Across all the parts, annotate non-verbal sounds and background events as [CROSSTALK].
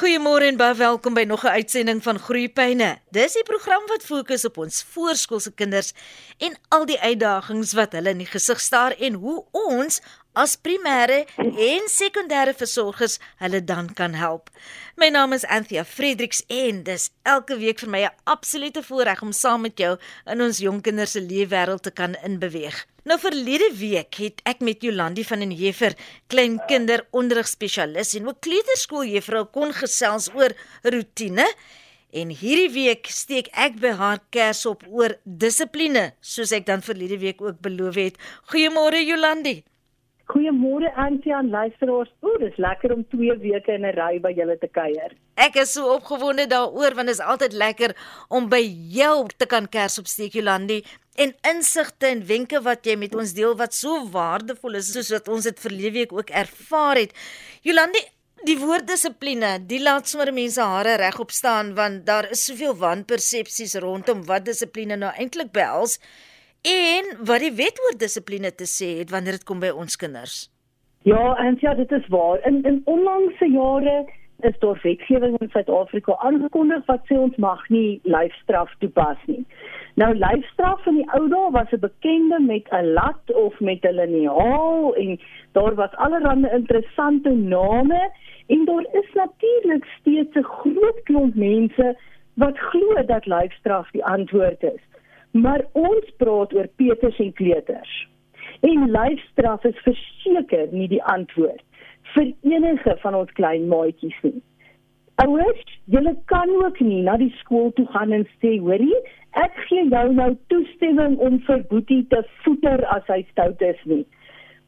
Goeiemôre en baie welkom by nog 'n uitsending van Groeipyne. Dis die program wat fokus op ons voorskoolse kinders en al die uitdagings wat hulle in die gesig staar en hoe ons as primêre en sekondêre versorgers hulle dan kan help. My naam is Anthea Fredericks en dis elke week vir my 'n absolute voorreg om saam met jou in ons jong kinders se leefwêreld te kan inbeweeg. Nou verlede week het ek met Jolandi van den Heever, klein kinderonderrigspesialis en ook kleuterskooljuffrou kon gesels oor rotine. En hierdie week steek ek by haar kers op oor dissipline, soos ek dan verlede week ook beloof het. Goeiemôre Jolandi. Goeiemôre Antie aan luisteraars. Ooh, dis lekker om 2 weke in 'n ry by julle te kuier. Ek is so opgewonde daaroor want dit is altyd lekker om by jou te kan kers opsteek Jolandi en insigte en wenke wat jy met ons deel wat so waardevol is soos wat ons dit verlede week ook ervaar het. Jolandi Die woord dissipline, die laat sommer mense hare regop staan want daar is soveel wanpersepsies rondom wat dissipline nou eintlik behels en wat die wet oor dissipline te sê het wanneer dit kom by ons kinders. Ja, en ja, dit is waar. In in onlangse jare is daar wetgewing in Suid-Afrika aangekondig wat sê ons mag nie lyfstraf toepas nie. Nou lyfstraf in die ou dae was 'n bekende met 'n lat of met 'n liniaal en daar was allerlei interessante name en daar is natuurlik steeds 'n groot klomp mense wat glo dat lyfstraf die antwoord is. Maar ons praat oor Peters en kleuters. En lyfstraf is verseker nie die antwoord vir enige van ons klein maatjies nie. Ouers, julle kan ook nie na die skool toe gaan en sê, "Hoerie, ek gee jou nou toestemming om vir Boetie te voeter as hy stout is nie."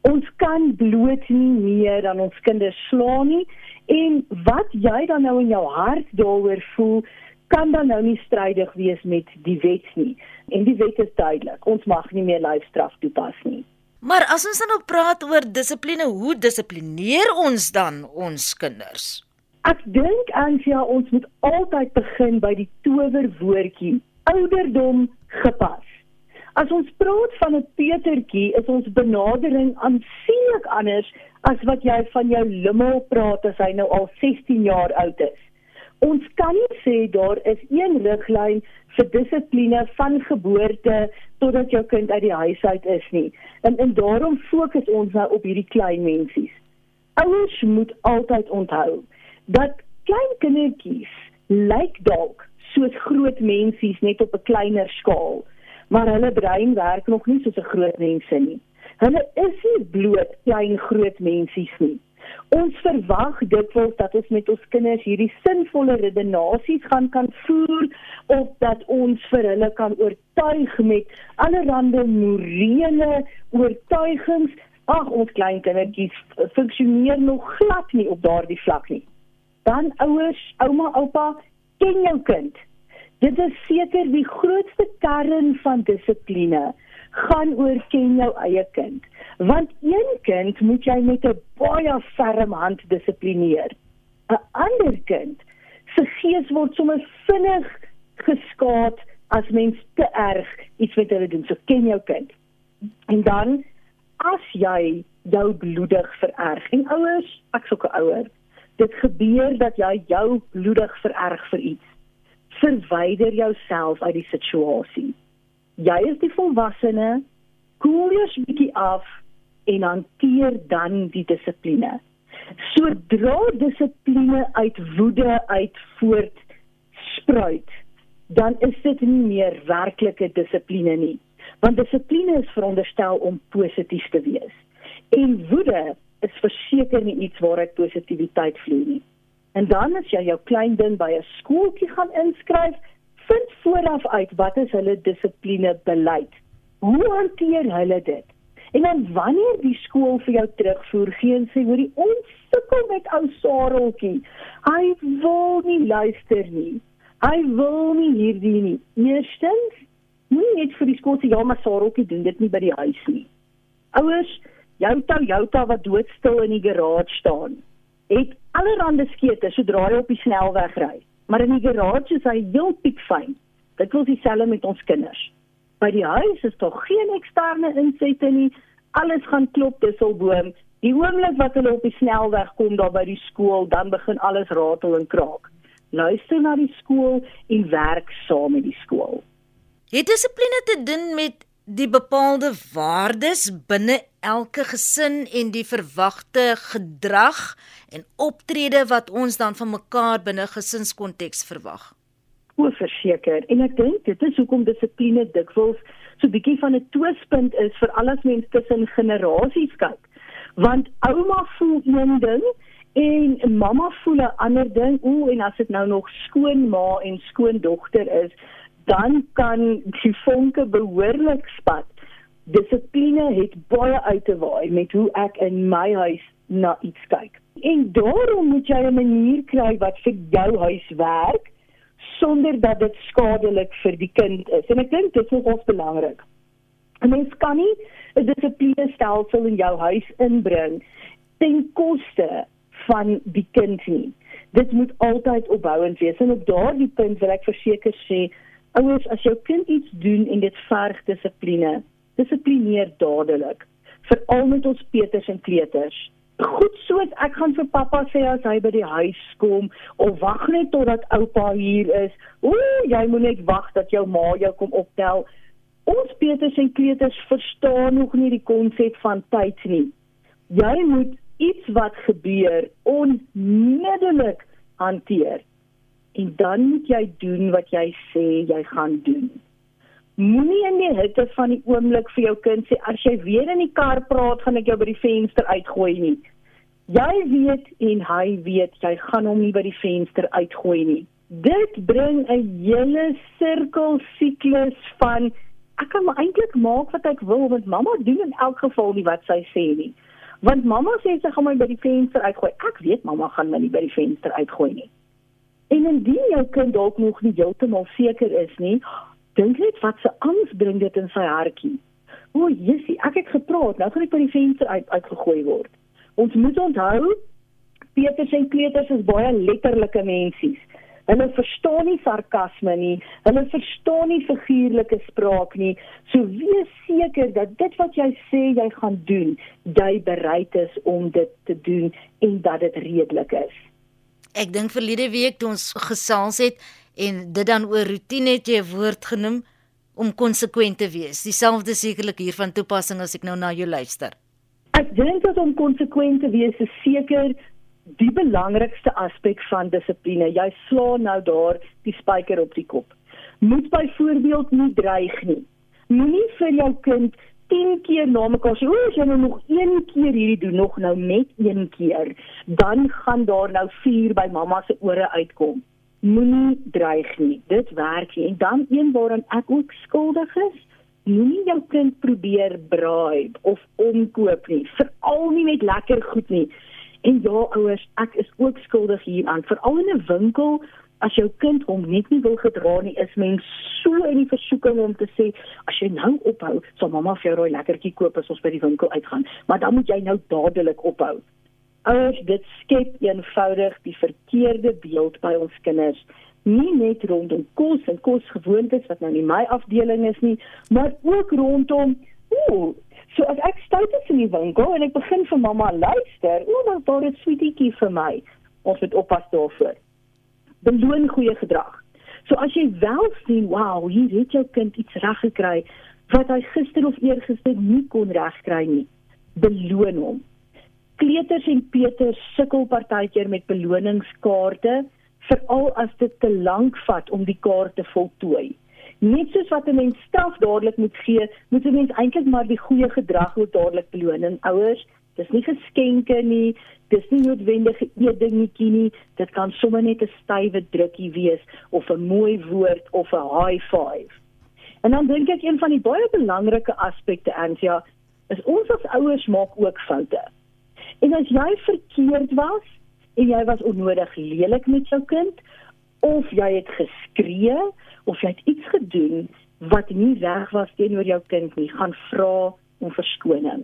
Ons kan bloot nie meer dan ons kinders slaan nie en wat jy dan nou in jou hart daaroor voel, kan dan nou nie strydig wees met die wet nie. En die wet is duidelik. Ons mag nie meer lyfstraf toepas nie. Maar as ons dan nou praat oor dissipline, hoe dissiplineer ons dan ons kinders? Ek dink Ansia ons moet altyd begin by die towerwoordjie ouderdom gepas. As ons praat van 'n Petertjie, is ons benadering aansienlik anders as wat jy van jou lummel praat as hy nou al 16 jaar oud is. Ons kan nie sê daar is een riglyn vir dissipline van geboorte totdat jou kind uit die huis uit is nie. En en daarom fokus ons nou op hierdie klein mensies. Ouers moet altyd onthou dat klein kindertjies lyk dalk soos groot mensies net op 'n kleiner skaal, maar hulle brein werk nog nie soos 'n groot mens se nie. Hulle is nie bloot klein groot mensies nie. Ons verwag dikwels dat ons met ons kinders hierdie sinvolle redenasies gaan kan voer of dat ons vir hulle kan oortuig met allerlei morele oortuigings. Ag, ons klein kindertjies funksioneer nog glad nie op daardie vlak nie. Dan ouers, ouma, oupa, ken jou kind. Dit is seker die grootste kern van dissipline gaan oor ken jou eie kind. Want een kind moet jy met 'n baie ferm hand dissiplineer. 'n Ander kind se gees word sommer vinnig geskaad as mens te erg iets met hulle doen. So ken jou kind. En dan as jy jou bloedig vererg en ouers, ek soek 'n ouer, dit gebeur dat jy jou bloedig vererg vir iets. Verwyder jouself uit die situasie jy is die volwassene, koel jou bietjie af en hanteer dan die dissipline. Sodra dissipline uit woede uit voort spruit, dan is dit nie meer werklike dissipline nie. Want dissipline is veronderstel om positief te wees. En woede is verseker nie iets waaruit positiwiteit vloei nie. En dan as jy jou klein ding by 'n skooltjie gaan inskryf, vind vooraf uit wat is hulle dissipline beleid. Hoe hanteer hulle dit? En dan wanneer die skool vir jou terugvoer gee en sê hoor die ons sukkel met ou Sareltjie. Hy wil nie luister nie. Hy wil nie hierdie nie. Eerstens, nie net vir die skool sê ja, maar Sareltjie doen dit nie by die huis nie. Ouers, jou ta jou ta wat doodstil in die garage staan, het allerhande skete sodra hy op die snelweg ry. Maar in die garage is hy heel piekfyn. Dit wil dieselfde met ons kinders. By die huis is daar geen eksterne insette nie. Alles gaan klop disselboom Die oomblik wat hulle op die snelweg kom daar by die skool, dan begin alles ratel en kraak. Luister na die skool en werk saam met die skool. Het dissipline te doen met die bepaalde waardes binne elke gesin en die verwagte gedrag en optrede wat ons dan van mekaar binne gesinskonteks verwag. O, verseker. En ek dink dit is hoekom dissipline dikwels so 'n bietjie van 'n twispunt is vir al ons mense tussen generasies kyk. Want ouma voel een ding en mamma voel 'n ander ding. O, en as dit nou nog skoonma en skoondogter is, dan kan die vonke behoorlik spat. Dissipline het baie uit te waai met hoe ek in my huis na iets kyk. En daarom moet jy 'n manier kry wat vir jou huis werk sonder dat dit skadelik vir die kind is. En ek dink dit is ook belangrik. 'n Mens kan nie 'n dissipline stelsel in jou huis inbring ten koste van die kind nie. Dit moet altyd opbouend wees en op daardie punt wil ek verseker sê Ouers, as jou kind iets doen en dit verg dissipline, dissiplineer dadelik. Veral met ons peters en kleuters. Goed soos ek gaan vir pappa sê as hy by die huis kom of wag net totdat oupa hier is. Ooh, jy moet net wag dat jou ma jou kom optel. Ons peters en kleuters verstaan nog nie die konsep van tyd nie. Jy moet iets wat gebeur onmiddellik hanteer en dan moet jy doen wat jy sê jy gaan doen. Moenie in die hitte van die oomblik vir jou kind sê as jy weer in die kar praat, gaan ek jou by die venster uitgooi nie. Jy weet en hy weet jy gaan hom nie by die venster uitgooi nie. Dit bring 'n hele sirkel siklus van ek kan maar eintlik maak wat ek wil want mamma doen in elk geval nie wat sy sê nie. Want mamma sê sy gaan my by die venster uitgooi. Ek weet mamma gaan my nie by die venster uitgooi nie. En indien jou kind dalk nog nie heeltemal seker is nie, dink net wat se angs bring dit in sy hartjie. O, Jessie, ek het gepraat, nou gaan ek by die venster uit uitgegooi word. Ons moet onthou Peters en kleuters is baie letterlike mensies. Hulle verstaan nie sarkasme nie. Hulle verstaan nie figuurlike spraak nie. So wees seker dat dit wat jy sê jy gaan doen, jy bereid is om dit te doen en dat dit redelik is. Ek dink verlede week toe ons gesels het en dit dan oor rotine het jy 'n woord genoem om konsekwent te wees. Dieselfde sekerlik hier van toepassing as ek nou na jou luister. Ek dink dat om konsekwent te wees is seker die belangrikste aspek van dissipline. Jy slaan nou daar die spyker op die kop. Moet byvoorbeeld nie dreig nie. Moenie vir jou kind 10 keer na mekaar sê, "O, as jy nou nog een keer hierdie doen, nog nou net een keer, dan gaan daar nou vuur by mamma se ore uitkom." Moenie dreig nie. Dit werk nie. En dan een waaraan ek ook skuldig is, moenie jou kind probeer bribe of omkoop nie, veral nie met lekker goed nie. En ja, ouers, ek is ook skuldig hieraan, veral in 'n winkel as jou kind hom net nie wil gedra nie, is mens so in die versoeking om te sê as jy nou ophou, sal mamma vir jou rooi lekkertjie koop as ons by die winkel uitgaan, maar dan moet jy nou dadelik ophou. Ouers, dit skep eenvoudig die verkeerde beeld by ons kinders nie net rondom kos en kosgewoontes wat nou nie my afdeling is nie, maar ook rondom ooh, so as ek stout is in die winkel en ek begin vir mamma luister, ooh, dan daar is sweetiekie vir my. Ons moet oppas daarvoor beloon goeie gedrag. So as jy wel sien, wow, hier het jou kind iets reg gekry wat hy gister of eergister nie kon regkry nie, beloon hom. Kleuters en Peters sukkel partykeer met beloningskaarte, veral as dit te lank vat om die kaart te voltooi. Net soos wat 'n mens straf dadelik moet gee, moet 'n mens eintlik maar die goeie gedrag ook dadelik beloon. En ouers, dis nie geskenke nie, dis nie noodwendig 'n eedingetjie nie, dit kan sommer net 'n stywe drukkie wees of 'n mooi woord of 'n high five. En dan dink ek een van die baie belangrike aspekte Ansia is ons as ouers maak ook foute. En as jy verkeerd was en jy was onnodig lelik met jou kind of jy het geskree of jy het iets gedoen wat nie reg was teenoor jou kind nie, gaan vra om verskoning.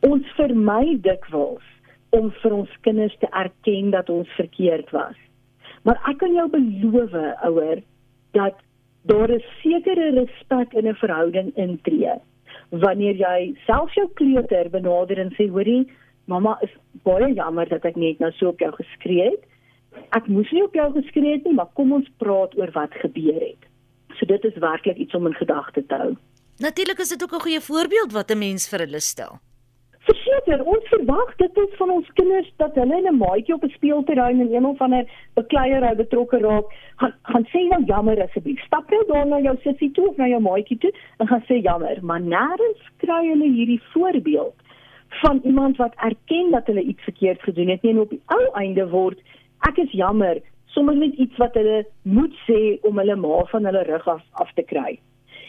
Ons vermy dikwels om vir ons kinders te erken dat ons verkeerd was. Maar ek kan jou beloof, ouer, dat daar 'n sekere respek in 'n verhouding intree wanneer jy self jou kleuter benader en sê, "Hoerie, Mamma is baie jammer dat ek net nou so op jou geskree het. Ek moes nie op jou geskree het nie, maar kom ons praat oor wat gebeur het. So dit is werklik iets om in gedagte te hou. Natuurlik is dit ook 'n goeie voorbeeld wat 'n mens vir hulle stel. Verseker, ons verwag dit is van ons kinders dat hulle in 'n maatjie op 'n speelterrein in een of ander bekleierery betrokke raak, gaan gaan sê nou jammer asseblief. Stap nou daar na jou sussie toe of na jou maatjie toe en gaan sê jammer, maar nêrens kry hulle hierdie voorbeeld van iemand wat erken dat hulle iets verkeerd gedoen het nie en op die ou einde word ek is jammer sommer net iets wat hulle moet sê om hulle ma van hulle rug af af te kry.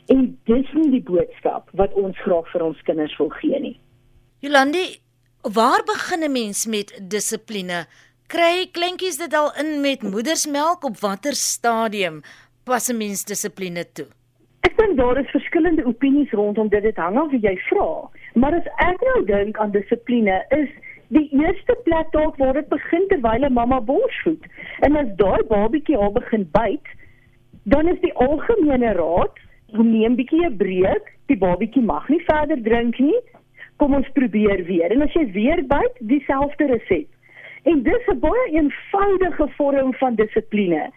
En dis nie die boodskap wat ons graag vir ons kinders wil gee nie. Jolandi, waar begin 'n mens met dissipline? Kry kleintjies dit al in met moedersmelk op watter stadium pas 'n mens dissipline toe? Ek dink daar is verskillende opinies rondom dit. Dit hang af wie jy vra. Maar as ek nou dink aan dissipline, is die eerste plek dalk waar dit begin terwyl 'n mamma borsvoed. En as daai babatjie al begin byt, dan is die algemene raad, neem bietjie 'n breek. Die babatjie mag nie verder drink nie. Kom ons probeer weer. En as jy weer byt, dieselfde resept. En dis 'n baie eenvoudige vorm van dissipline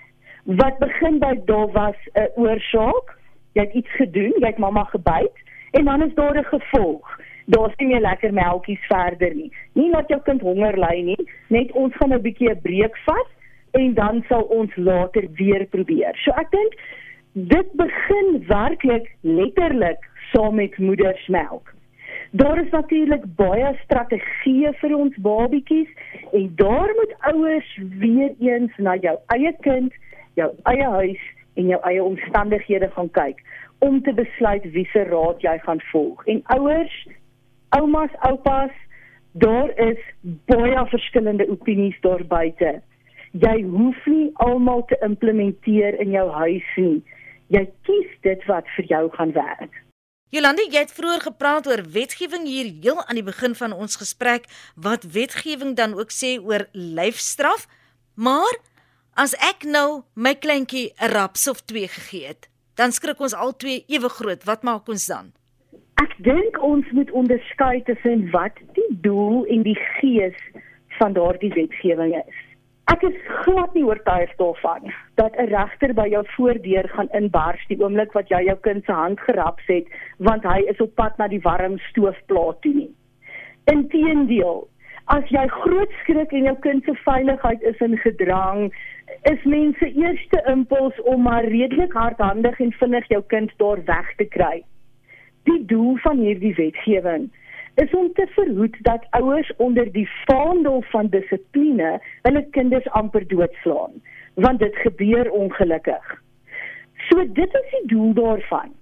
wat begin by daar was 'n oorsaak. Jy het iets gedoen, jy het mamma gebyt en dan is daar 'n gevolg daar's nie meer lekker melktjies verder nie. Nie laat jou kind honger ly nie, net ons gaan 'n bietjie 'n breek vat en dan sal ons later weer probeer. So ek dink dit begin werklik letterlik saam met moedersmelk. Daar is natuurlik baie strategieë vir ons babatjies en daar moet ouers weer eens na jou eie kind, jou eie huis en jou eie omstandighede gaan kyk om te besluit wiese raad jy gaan volg. En ouers oumas, oupas, daar is baie verskillende opinies daar buite. Jy hoef nie almal te implementeer in jou huis nie. Jy kies dit wat vir jou gaan werk. Jolande, jy het vroeër gepraat oor wetgewing hier heel aan die begin van ons gesprek wat wetgewing dan ook sê oor lyfstraf. Maar as ek nou my kleintjie 'n raps of twee gegee het, dan skrik ons al twee ewe groot. Wat maak ons dan? Ek dink ons moet onderskei tussen wat die doel en die gees van daardie wetgewing is. Ek is glad nie oortuig daarvan dat 'n regter by jou voordeur gaan inbars die oomblik wat jy jou kind se hand geraps het want hy is op pad na die warm stoofplaas toe nie. Inteendeel, as jy groot skrik en jou kind se veiligheid is in gedrang, is mense eerste impuls om maar redelik hardhandig en vinnig jou kind daar weg te kry. Die doel van hierdie wetgewing is om te verhoed dat ouers onder die vaandel van dissipline hulle kinders amper doodslaan, want dit gebeur ongelukkig. So dit is die doel daarvan.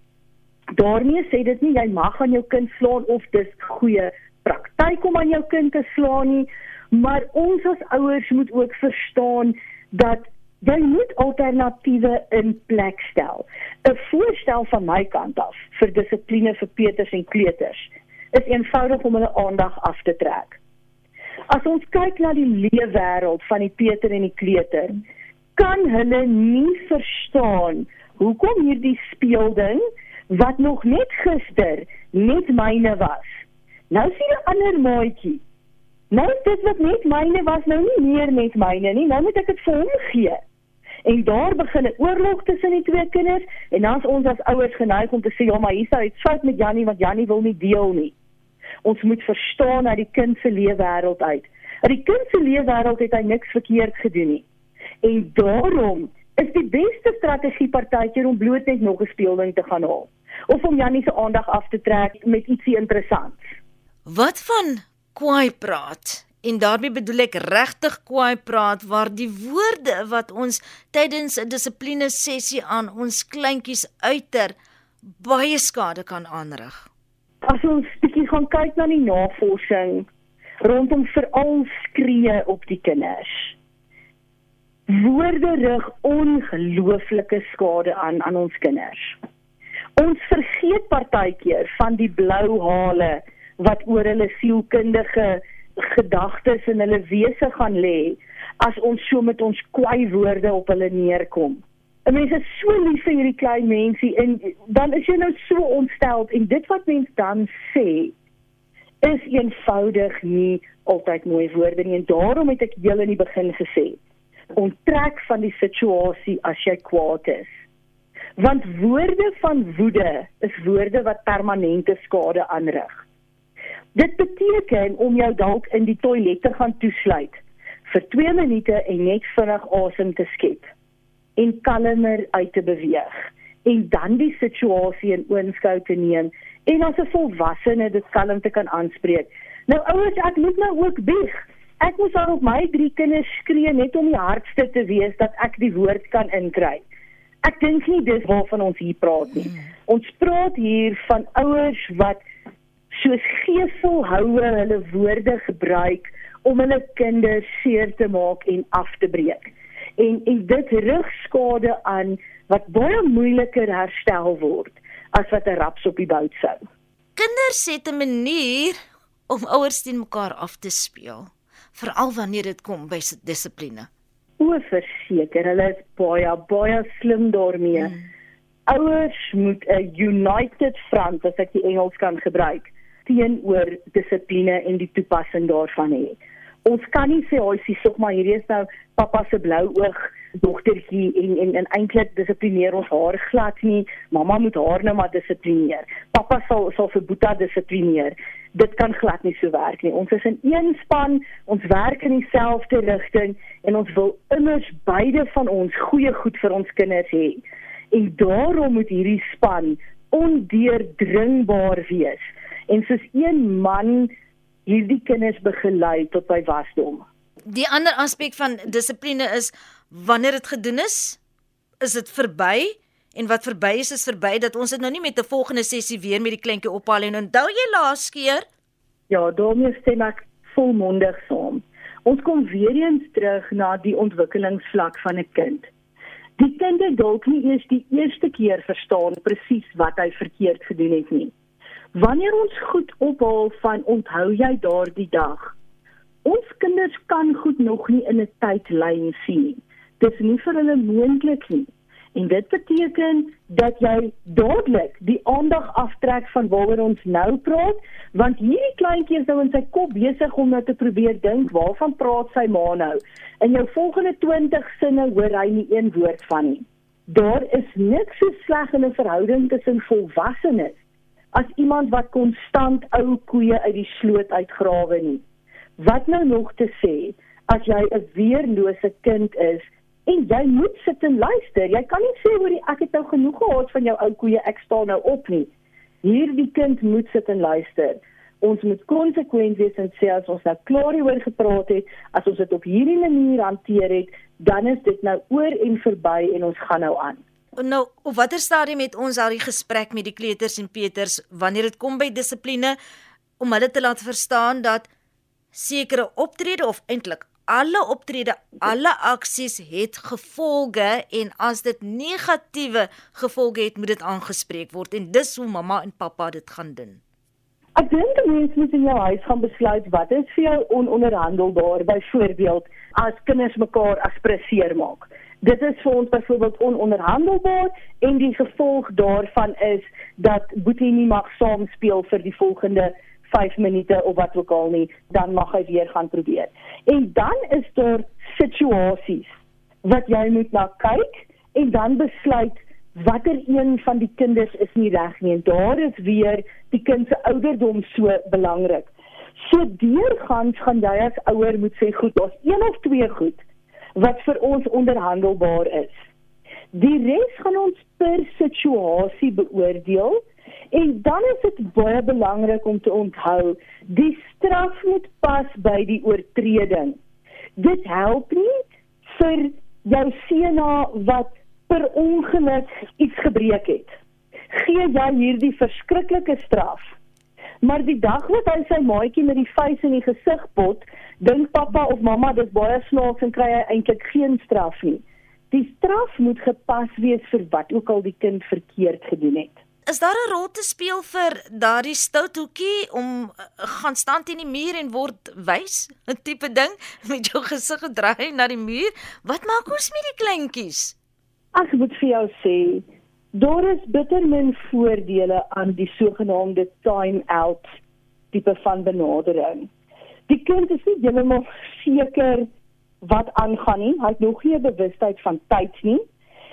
Daarmee sê dit nie jy mag aan jou kind slaan of dis goeie praktyk om aan jou kind te slaan nie, maar ons as ouers moet ook verstaan dat jy moet alternatiewe in plek stel. 'n Voorstel van my kant af vir dissipline vir Peters en kleuters is eenvoudig om hulle aandag af te trek. As ons kyk na die leefwêreld van die Peter en die kleuter, kan hulle nie verstaan hoekom hierdie speelding wat nog net gister net myne was. Nou sien 'n ander maatjie. Nou dit wat net myne was nou nie meer net myne nie. Nou moet ek dit vir hom gee en daar begin 'n oorlog tussen die twee kinders en dan is ons as ouers geneig om te sê ja maar hier sou iets fout met Jannie want Jannie wil nie deel nie. Ons moet verstaan dat die kind se leefwêreld uit. Dat die kind se leefwêreld het hy niks verkeerd gedoen nie. En daarom is die beste strategie partytjie om bloot net nog 'n speelding te gaan haal of om Jannie se aandag af te trek met ietsie interessants. Wat van kwaai praat? En daarmee bedoel ek regtig kwaai praat waar die woorde wat ons tydens 'n dissipline sessie aan ons kleintjies uiter baie skade kan aanrig. As ons bietjie gaan kyk na die navorsing rondom veral skree op die kinders. Woorde rig ongelooflike skade aan aan ons kinders. Ons vergeet partykeer van die blou hale wat oor hulle sielkundige gedagtes in hulle wese gaan lê as ons so met ons kwai woorde op hulle neerkom. 'n Mens is so lief vir hierdie klein mensie en dan is jy nou so ontstel en dit wat mens dan sê is eenvoudig nie altyd mooi woorde nie en daarom het ek julle in die begin gesê onttrek van die situasie as jy kwaad is. Want woorde van woede is woorde wat permanente skade aanrig. Dit beteken om jou dalk in die toilet te gaan toesluit vir 2 minute en net vinnig asem te skep en kalmer uit te beweeg en dan die situasie in oënskou te neem en as 'n volwassene dit kalm te kan aanspreek. Nou ouers, ek moet nou ook bieg. Ek moes al op my drie kinders skree net om die hardste te wees dat ek die woord kan inkry. Ek dink nie dis waarvan ons hier praat nie. Ons praat hier van ouers wat soos geeselhoue hulle woorde gebruik om hulle kinders seer te maak en af te breek en en dit rig skade aan wat baie moeiliker herstel word as wat 'n raps op die bout sou. Kinders het 'n manier om ouers teen mekaar af te speel, veral wanneer dit kom by dissipline. O, verseker, hulle is baie baie slim daarmee. Hmm. Ouers moet 'n united front, as ek die Engels kan gebruik, teenoor dissipline en die toepassing daarvan hê ons kan nie sê hy sê sog maar hierdie is nou pappa se blou oog dogtertjie en en, en eintlik dissiplineer ons haar glad nie. Mamma moet haar nou maar dissiplineer. Pappa sal sal vir boeta dissiplineer. Dit kan glad nie so werk nie. Ons is in een span ons werk in dieselfde rigting en ons wil immers beide van ons goeie goed vir ons kinders hê. En daarom moet hierdie span ondeurdringbaar wees. En soos een man hierdie kinders begelei tot by wasdom. Die ander aspek van dissipline is wanneer dit gedoen is, is dit verby en wat verby is is verby dat ons dit nou nie met 'n volgende sessie weer met die kleintjie ophaal en onthou jy laas keer? Ja, daarmee stem ek volmondig saam. Ons kom weer eens terug na die ontwikkelingsvlak van 'n kind. Die kind het dalk nie eers die eerste keer verstaan presies wat hy verkeerd gedoen het nie. Wanneer ons goed ophaal van onthou jy daardie dag. Ons kinders kan goed nog nie in 'n tydlyn sien. Dit is nie vir hulle moontlik nie. En dit beteken dat jy dadelik die aandag aftrek van waaroor ons nou praat, want hierdie kleintjie is nou in sy kop besig om nou te probeer dink waarvan praat sy ma nou. In jou volgende 20 sinne hoor hy nie een woord van nie. Daar is niks so sleg in 'n verhouding tussen volwassenes as iemand wat konstant ou koeie uit die sloot uitgrawe nie. Wat nou nog te sê as jy 'n weerlose kind is en jy moet sit en luister. Jy kan nie sê hoor ek het nou genoeg gehad van jou ou koeie, ek staan nou op nie. Hierdie kind moet sit en luister. Ons moet konsekwent wees en sê as ons nou klaar hieroor gepraat het, as ons dit op hierdie manier hanteer het, dan is dit nou oor en verby en ons gaan nou aan. Nou, op watter stadium het ons al die gesprek met die kleuters en Peters wanneer dit kom by dissipline om hulle te laat verstaan dat sekere optrede of eintlik alle optrede, alle aksies het gevolge en as dit negatiewe gevolge het, moet dit aangespreek word en dis hoe mamma en pappa dit gaan doen. Ek dink mense moet in jou huis gaan besluit wat is vir jou ononderhandelbaar byvoorbeeld as kinders mekaar aspresseer maak. Dit is vir ons byvoorbeeld ononderhandelbaar en die gevolg daarvan is dat Boetie nie mag saam speel vir die volgende 5 minute of wat ook al nie, dan mag hy weer gaan probeer. En dan is daar situasies wat jy moet na kyk en dan besluit watter een van die kinders is nie reg nie en daar is weer die kind se ouderdom so belangrik. So deurgangs gaan jy as ouer moet sê goed, daar's een of twee goed wat vir ons onderhandelbaar is. Die res gaan ons per situasie beoordeel en dan is dit baie belangrik om te onthou, die straf moet pas by die oortreding. Dit help nie vir jou seun wat per ongeluk iets gebreek het. Gee jy hierdie verskriklike straf Maar die dag wat hy sy maatjie met die vuis in die gesig pot, dink pappa of mamma dis baie snaaks en kry hy eintlik geen straf nie. Die straf moet gepas wees vir wat ook al die kind verkeerd gedoen het. Is daar 'n rol te speel vir daardie stout hoekie om uh, gaan staan teen die muur en word wys, [LAUGHS] 'n tipe ding met jou gesig gedraai na die muur? Wat maak ons met die kleintjies? Ek moet vir jou sê, Daar is bitter min voordele aan die sogenaamde time out tipe van benadering. Die kind is nie heeltemal seker wat aangaan nie. Hy het nog nie 'n bewustheid van tyd nie.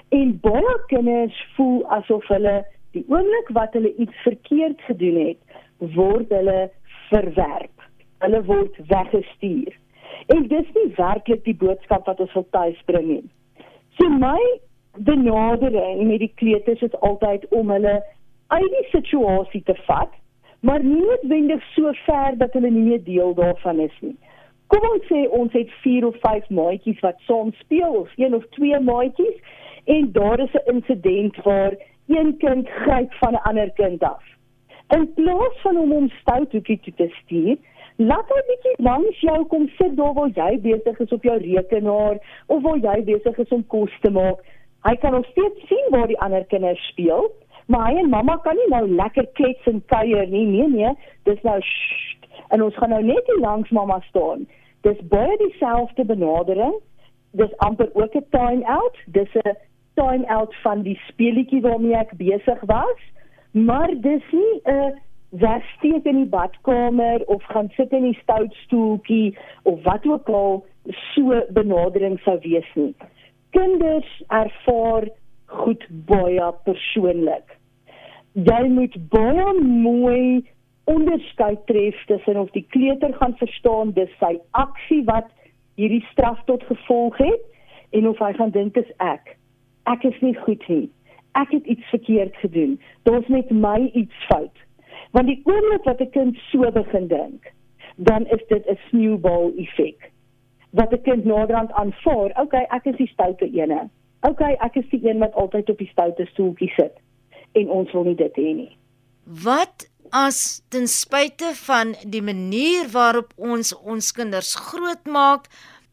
En baie kinders voel asof hulle die oomblik wat hulle iets verkeerd gedoen het, word hulle verwerp. Hulle word weggestuur. En dis nie werklik die boodskap wat ons wil tuisbring nie. So my benadering met die kleuters is altyd om hulle uit die situasie te vat, maar nie noodwendig so ver dat hulle nie meer deel daarvan is nie. Kom ons sê ons het 4 of 5 maatjies wat saam speel of een of twee maatjies en daar is 'n insident waar een kind gryp van 'n ander kind af. In plaas van hom om stout hoekie toe te stuur, laat hy bietjie langs jou kom sit daar waar jy besig is op jou rekenaar of waar jy besig is om kos te maak. Hy kan nog steeds sien waar die ander kinders speel Maar hy en mamma kan nie nou lekker klets en kuier nie. Nee nee, dis nou sst, en ons gaan nou net hier langs mamma staan. Dis baie dieselfde benadering. Dis amper ook 'n time out. Dis 'n time out van die speletjie waarmee ek besig was. Maar dis nie 'n wegsteek in die badkamer of gaan sit in die stoutstoeltjie of wat ook al so benadering sou wees nie. Kinders ervaar goed baie persoonlik jy moet baie mooi onderskeid tref tussen of die kleuter gaan verstaan dis sy aksie wat hierdie straf tot gevolg het en of hy gaan dink dis ek. Ek is nie goed nie. Ek het iets verkeerd gedoen. Daar's met my iets fout. Want die oomblik wat 'n kind so begin dink, dan is dit 'n snowball effek. Wat 'n kind naderhand aanvaar, okay, ek is die stoute ene. Okay, ek is die een wat altyd op die stoute stoeltjie sit en ons wil nie dit hê nie. Wat as ten spyte van die manier waarop ons ons kinders grootmaak,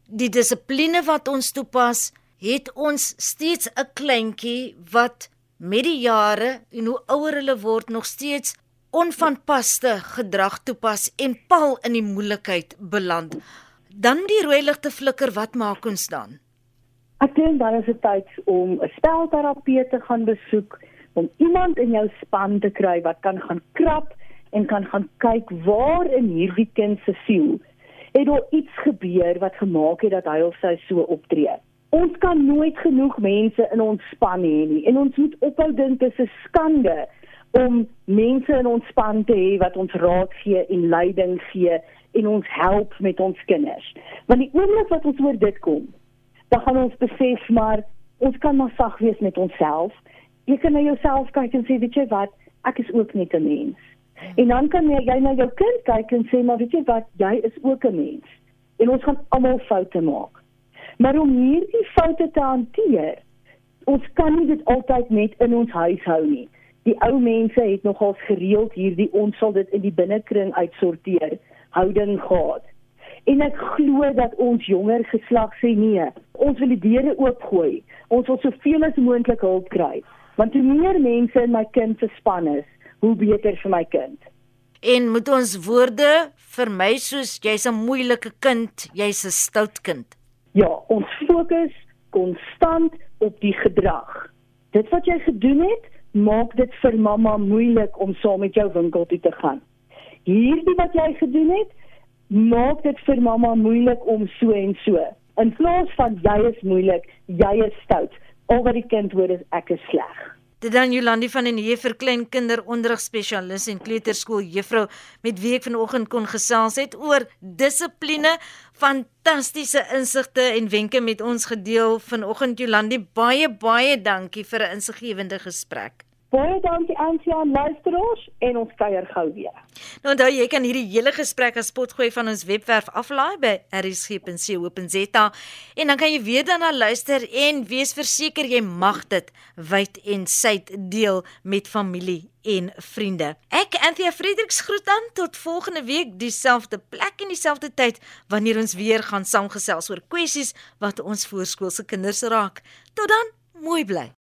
die dissipline wat ons toepas, het ons steeds 'n kleintjie wat met die jare en hoe ouer hulle word nog steeds onvanpaste gedrag toepas en pal in die moeilikheid beland. Dan die rooi ligte flikker, wat maak ons dan? Ek dink dan is dit tyd om 'n spelterapeut te gaan besoek om iemand in jou span te kry wat kan gaan krap en kan gaan kyk waar in hierdie kind se siel het daar iets gebeur wat gemaak het dat hy of sy so optree. Ons kan nooit genoeg mense in ons span hê nie en ons moet ophou dink dit is 'n skande om mense in ons span te hê wat ons raad gee en leiding gee en ons help met ons kinders. Want die oomblik wat ons oor dit kom, dan gaan ons besef maar ons kan maar sag wees met onsself. Jy kan na jouself kyk en sê weet jy wat? Ek is ook net 'n mens. En dan kan jy, jy na jou kind kyk en sê maar weet jy wat? Jy is ook 'n mens. En ons gaan almal foute maak. Maar om hierdie foute te hanteer ons kan nie dit altyd net in ons huis hou nie. Die ou mense het nogal gereeld hierdie ons sal dit in die binnekring uitsorteer houding gehad En ek glo dat ons jonger geslag sê nee, ons wil die deure oopgooi. Ons wil soveel as moontlik hulp kry. Want hoe meer mense in my kind se span is, hoe beter vir my kind. En moet ons woorde vir my soos jy's 'n moeilike kind, jy's 'n stout kind. Ja, ons fokus konstant op die gedrag. Dit wat jy gedoen het, maak dit vir mamma moeilik om saam met jou winkel toe te gaan. Hierdie wat jy gedoen het, maak dit vir mamma moeilik om so en so. In plaas van jy is moeilik, jy is stout al wat die kind hoor is ek is sleg. Dit dan Jolandi van hier vir klein kinderonderrigspesialis en kleuterskool juffrou met wie ek vanoggend kon gesels het oor dissipline, fantastiese insigte en wenke met ons gedeel vanoggend Jolandi baie baie dankie vir 'n insiggewende gesprek. Baie dankie Ansia en luisteraars en ons kuier gou weer. Nou onthou jy kan hierdie hele gesprek as potgooi van ons webwerf aflaai by rsg.co.za en dan kan jy weer daarna luister en wees verseker jy mag dit wyd en suid deel met familie en vriende. Ek Anthea Fredericks groet aan tot volgende week dieselfde plek en dieselfde tyd wanneer ons weer gaan saamgesels oor kwessies wat ons voorskoolse kinders raak. Tot dan, mooi bly.